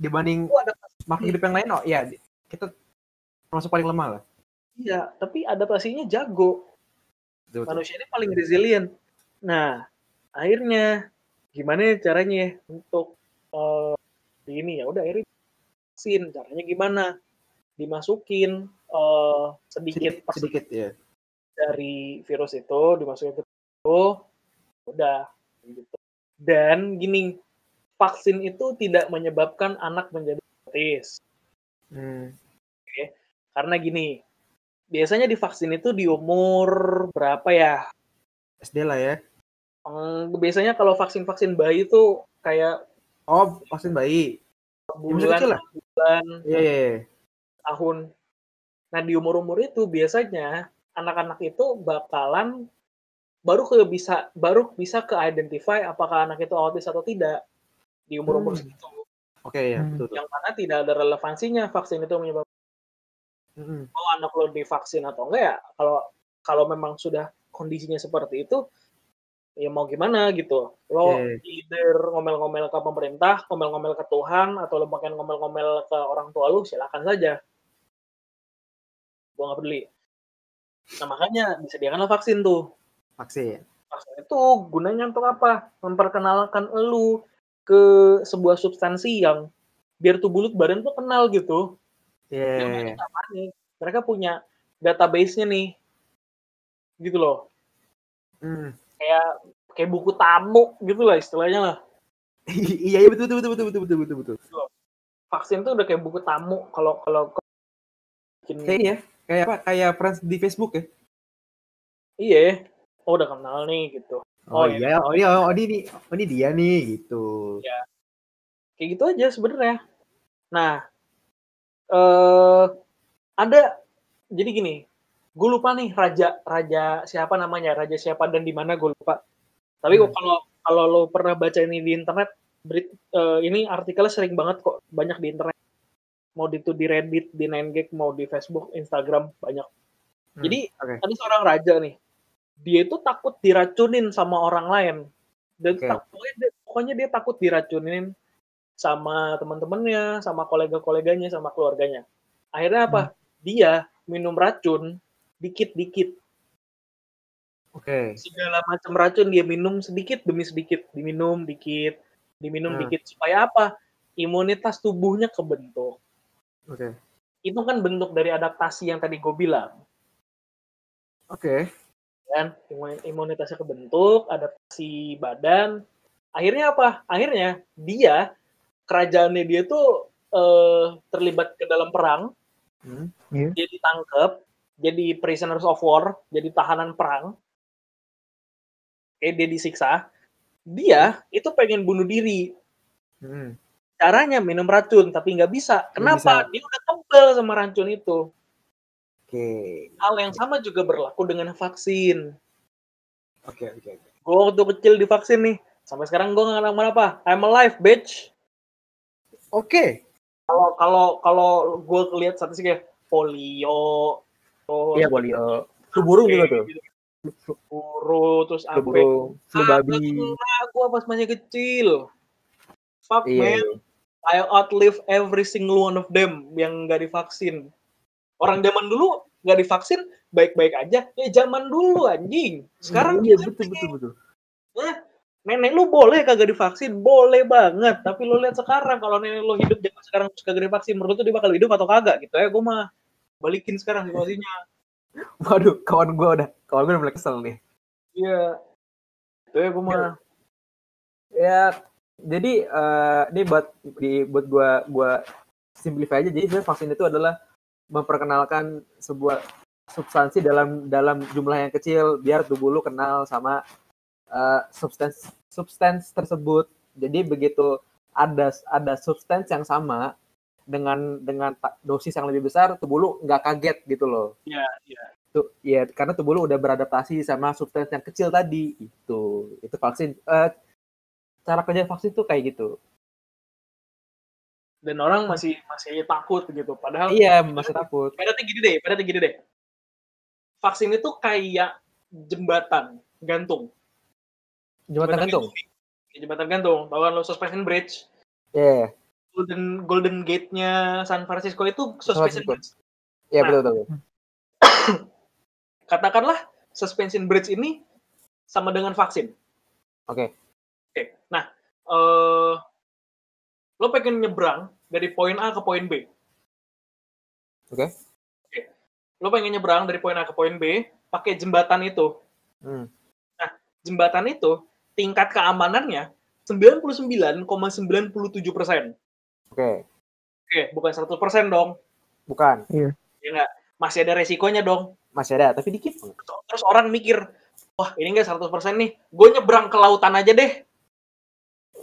Dibanding ada makhluk hidup yang lain, oh iya kita termasuk paling lemah lah. iya, tapi adaptasinya jago. Betul, betul. manusia ini paling resilient. Nah, akhirnya gimana ya caranya untuk eh, ini ya udah akhirnya vaksin. Caranya gimana? Dimasukin eh, sedikit Sedikit, sedikit ya. dari virus itu dimasukin ke itu udah gitu. Dan gini, vaksin itu tidak menyebabkan anak menjadi autis. Hmm. Karena gini, biasanya divaksin itu di umur berapa ya? SD lah ya. Hmm, biasanya kalau vaksin-vaksin bayi itu kayak Oh, vaksin bayi. Ya, bulan, lah. bulan, Iya iya. iya. tahun. Nah di umur-umur itu biasanya anak-anak itu bakalan baru ke bisa baru bisa ke identify apakah anak itu autis atau tidak di umur-umur Hmm. segitu. Oke ya, Hmm. betul. Yang mana tidak ada relevansinya vaksin itu menyebabkan Hmm. mau anak lo divaksin atau enggak ya. Kalau kalau memang sudah kondisinya seperti itu ya mau gimana gitu. Lo Oke. either ngomel-ngomel ke pemerintah, ngomel-ngomel ke Tuhan, atau lo makin ngomel-ngomel ke orang tua lu, silakan saja. Gua nggak peduli. Nah makanya disediakanlah vaksin tuh. Vaksin. Vaksin itu gunanya untuk apa? Memperkenalkan lu ke sebuah substansi yang biar tubuh lu badan tuh kenal gitu. Iya. Yang mereka nih, mereka punya database-nya nih. Gitu loh. Hmm. Kayak kayak buku tamu gitu lah istilahnya lah. iya iya betul betul betul betul betul betul betul. Vaksin tuh udah kayak buku tamu kalau kalau bikin Kayak ya, kayak apa? Kayak friends di Facebook ya. iya, oh udah kenal nih gitu. Oh, Oh, iya, oh iya, oh ini, oh ini dia nih gitu. Kayak gitu aja sebenarnya. Nah, eh ada jadi gini, gue lupa nih raja raja siapa namanya, raja siapa dan di mana gue lupa. Tapi Hmm. kalau kalau lo pernah baca ini di internet, berit, eh, ini artikelnya sering banget kok, banyak di internet. Mau itu di Reddit, di 9gag, mau di Facebook, Instagram, banyak. Hmm, Jadi oke. ada seorang raja nih, dia itu takut diracunin sama orang lain. Dan Oke. tak- pokoknya, dia, pokoknya dia takut diracunin sama teman-temannya, sama kolega-koleganya, sama keluarganya. Akhirnya apa? Dia minum racun dikit-dikit. Oke. Segala macam racun dia minum sedikit demi sedikit, diminum dikit, diminum Hmm. dikit supaya apa? Imunitas tubuhnya kebentuk. Oke. Itu kan bentuk dari adaptasi yang tadi gue bilang. Oke. Kan Imun- imunitasnya kebentuk adaptasi badan. Akhirnya apa? Akhirnya dia kerajaannya dia tuh eh, terlibat ke dalam perang. Hmm. dia ditangkap jadi prisoners of war jadi tahanan perang. Eh dia disiksa. Dia itu pengen bunuh diri. Hmm. caranya minum racun tapi nggak bisa. Kenapa bisa. dia udah kebal sama racun itu Oke. hal yang sama juga berlaku dengan vaksin Oke, oke. oke. gue waktu kecil divaksin nih sampai sekarang gue nggak kenapa apa I'm alive bitch Oke. kalau kalau kalau gue lihat statistiknya polio terus Iya, polio. Flu burung juga tuh. buru terus apa flu babi. nah gue pas masih kecil fuck Iya. man I outlive every single one of them yang nggak divaksin orang zaman dulu nggak divaksin baik-baik aja ya zaman dulu anjing sekarang iya betul betul betul. Eh, nenek lu boleh kagak divaksin, boleh banget. Tapi lu lihat sekarang kalau nenek lu hidup zaman sekarang terus kagak divaksin, menurut lu dia bakal hidup atau kagak gitu ya? Gue mah balikin sekarang situasinya. Waduh, kawan gue udah, kawan gue udah mulai kesel nih. Iya. Itu ya gue mah. Ya, jadi eh ini buat di buat gua gua simplify aja. Jadi sebenarnya vaksin itu adalah memperkenalkan sebuah substansi dalam dalam jumlah yang kecil biar tubuh lu kenal sama eh, substans substans tersebut. Jadi begitu ada ada substans yang sama dengan dengan dosis yang lebih besar, tubuh lu nggak kaget gitu loh. Iya, iya. Tuh, ya karena tubuh lu udah beradaptasi sama substans yang kecil tadi. Itu itu vaksin. Eh, cara kerja vaksin tuh kayak gitu. Dan orang masih masih takut gitu. Padahal Iya, masih takut. ibaratnya gini deh, ibaratnya gini deh. Vaksin itu kayak jembatan gantung. Jembatan gantung. nih. Kayak Jembatan gantung. Tahu kan lo suspension bridge? Iya, Golden Golden Gate-nya San Francisco itu suspension Francisco. bridge. iya Nah. betul betul. katakanlah suspension bridge ini sama dengan vaksin. Oke. Oke. Nah, eh lo pengen nyebrang dari poin A ke poin B. Oke. Oke. Lo pengen nyebrang dari poin A ke poin B pakai jembatan itu. Hmm. Jembatan itu tingkat keamanannya 99,97 persen. Oke. Oke, bukan 100 persen dong. Bukan. Ya nggak? Masih ada resikonya dong. Masih ada, tapi dikit. Terus orang mikir, wah ini nggak 100 persen nih. Gue nyebrang ke lautan aja deh.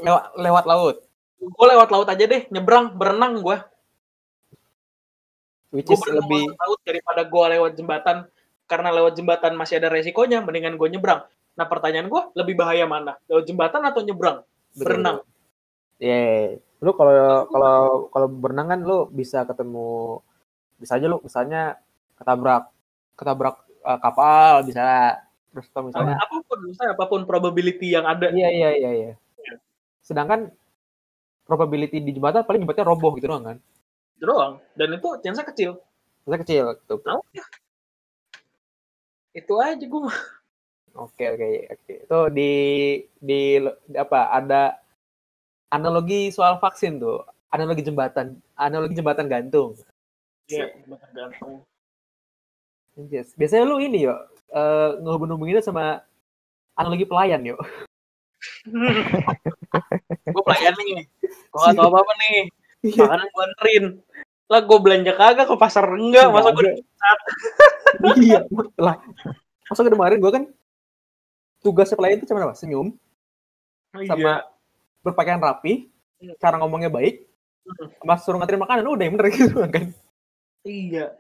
Lewat lewat laut. Gue lewat laut aja deh, nyebrang, berenang gue. Which gue is lebih laut daripada gue lewat jembatan karena lewat jembatan masih ada resikonya mendingan gue nyebrang nah pertanyaan gue lebih bahaya mana lewat jembatan atau nyebrang betul. berenang Iya. Lu kalau kalau kalau berenang kan lu bisa ketemu bisa aja lu misalnya ketabrak ketabrak eh, kapal bisa terus atau misalnya apa pun misalnya apa pun probability yang ada iya iya iya iya. Sedangkan probability di jembatan paling jembatannya roboh gitu doang kan. itu doang dan itu chance kecil Bisa kecil gitu. ya itu aja gue Oke oke oke. Itu di di di apa ada analogi soal vaksin tuh. Analogi jembatan, analogi jembatan gantung. ya tergantung Yes. Biasanya lu ini yo eh ngehubung-hubunginnya sama analogi pelayan yuk. gue pelayan nih. Gue gak tau apa-apa nih. Iya. Makanan gue anterin. Lah gue belanja kagak ke pasar enggak. Masa gue iya lah masa kemarin gue kan tugasnya pelayan itu cuma apa senyum sama berpakaian rapi Hmm. cara ngomongnya baik Hmm. sama suruh nganterin makanan udah yang bener gitu kan Iya.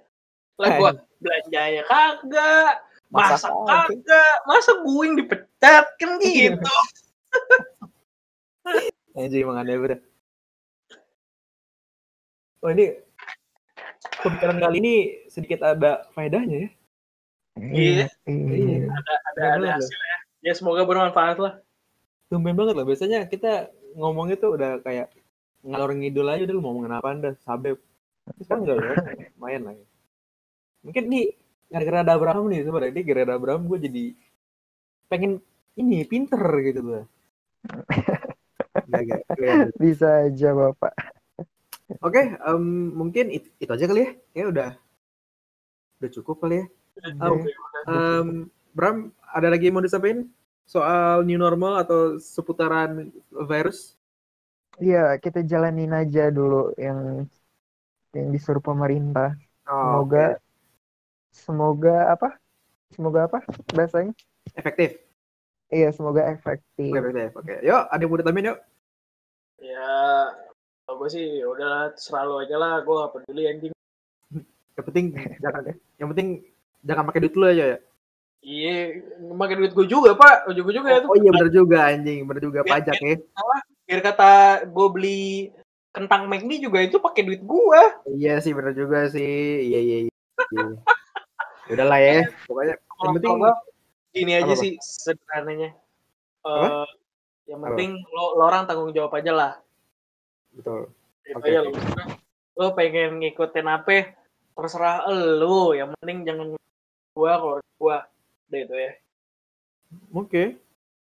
Lah gue belanja ya kagak. Masa kagak? kagak. Masa gue yang dipecat kan gitu. Anjing emang aneh bener. Oh ini pembicaraan kali ini sedikit ada faedahnya ya. Iya. Iya. Ada ada ada loh. hasilnya. Ya semoga bermanfaat lah. Tumben banget lah. Biasanya kita ngomongnya tuh udah kayak ngalor ngidul aja udah lu mau ngomongin apa anda sabep. Tapi Sekarang enggak ya. Lumayan lah ya. Mungkin nih gara-gara ada Abraham nih sebenarnya ini gara-gara ada Abraham gue jadi pengen ini pinter gitu. Enggak. Bisa aja Bapak. Oke, em, mungkin it- itu aja kali ya. Ya udah udah cukup kali ya. Oke. Em, Bram, ada lagi yang mau disampaikan soal new normal atau seputaran virus? Iya, kita jalanin aja dulu yang yang disuruh pemerintah. Oh, Semoga semoga apa? Semoga apa bahasanya? efektif. Iya, semoga efektif. Oke, efektif. Oke, yuk, ada yang mau ditambahin yuk. Ya, kalau gue sih ya udah selalu aja lah. Gue gak peduli anjing. Yang penting jangan yang penting jangan pakai duit lu aja ya. Iya, makan duit gue juga pak. Ujung-ujungnya ya tuh. Oh iya bener juga anjing, bener juga Biar- pajak ya. Biar kata gue beli kentang McD juga itu pakai duit gue. Iya sih bener juga sih. Iya iya. iya. Udahlah ya, pokoknya yang penting Kalau gini aja Apa, sih sederhananya. Apa? Eh, yang penting lo, lo orang tanggung jawab aja lah. Betul. Oke, aja oke. lo. Lo pengen ngikutin apa? Terserah lo. Yang penting jangan gua kalau gua. Udah itu ya. Oke.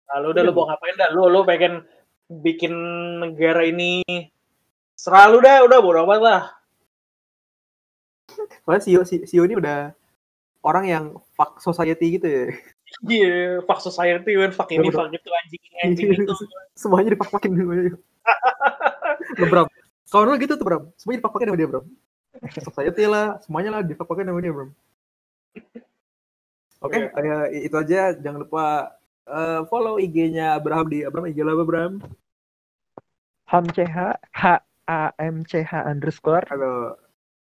Lalu udah Iya, lo mau ngapain dah? Lo lo pengen bikin negara ini selalu dah udah bodo amat lah. Soalnya Sio, Si- Sio ini udah orang yang fuck society gitu ya. Iya, fuck society, man. fuck ini, fuck itu, anjing anjing itu. Semuanya dipak-pakin dulu. Loh, Bram. Kalau lu gitu tuh, Bram. Semuanya dipak-pakin sama dia, Bram. Society lah, semuanya lah dipak-pakin sama dia, Bram. Oke, Iya. eh, itu aja. Jangan lupa eh, follow IG-nya Abraham di Abraham IG lo apa, Bram? HAMCH H A M C H underscore. Atau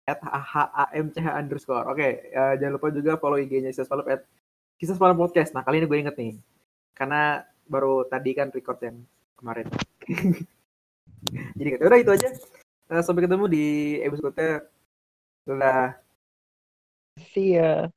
at HAMCH underscore. Oke, eh, jangan lupa juga follow IG-nya Kisah Semalam at Kisah Semalam Podcast. Nah, kali ini gue inget nih. Karena baru tadi kan record yang kemarin. Jadi. Udah itu aja. Eh, sampai ketemu di episode Dadah. See ya.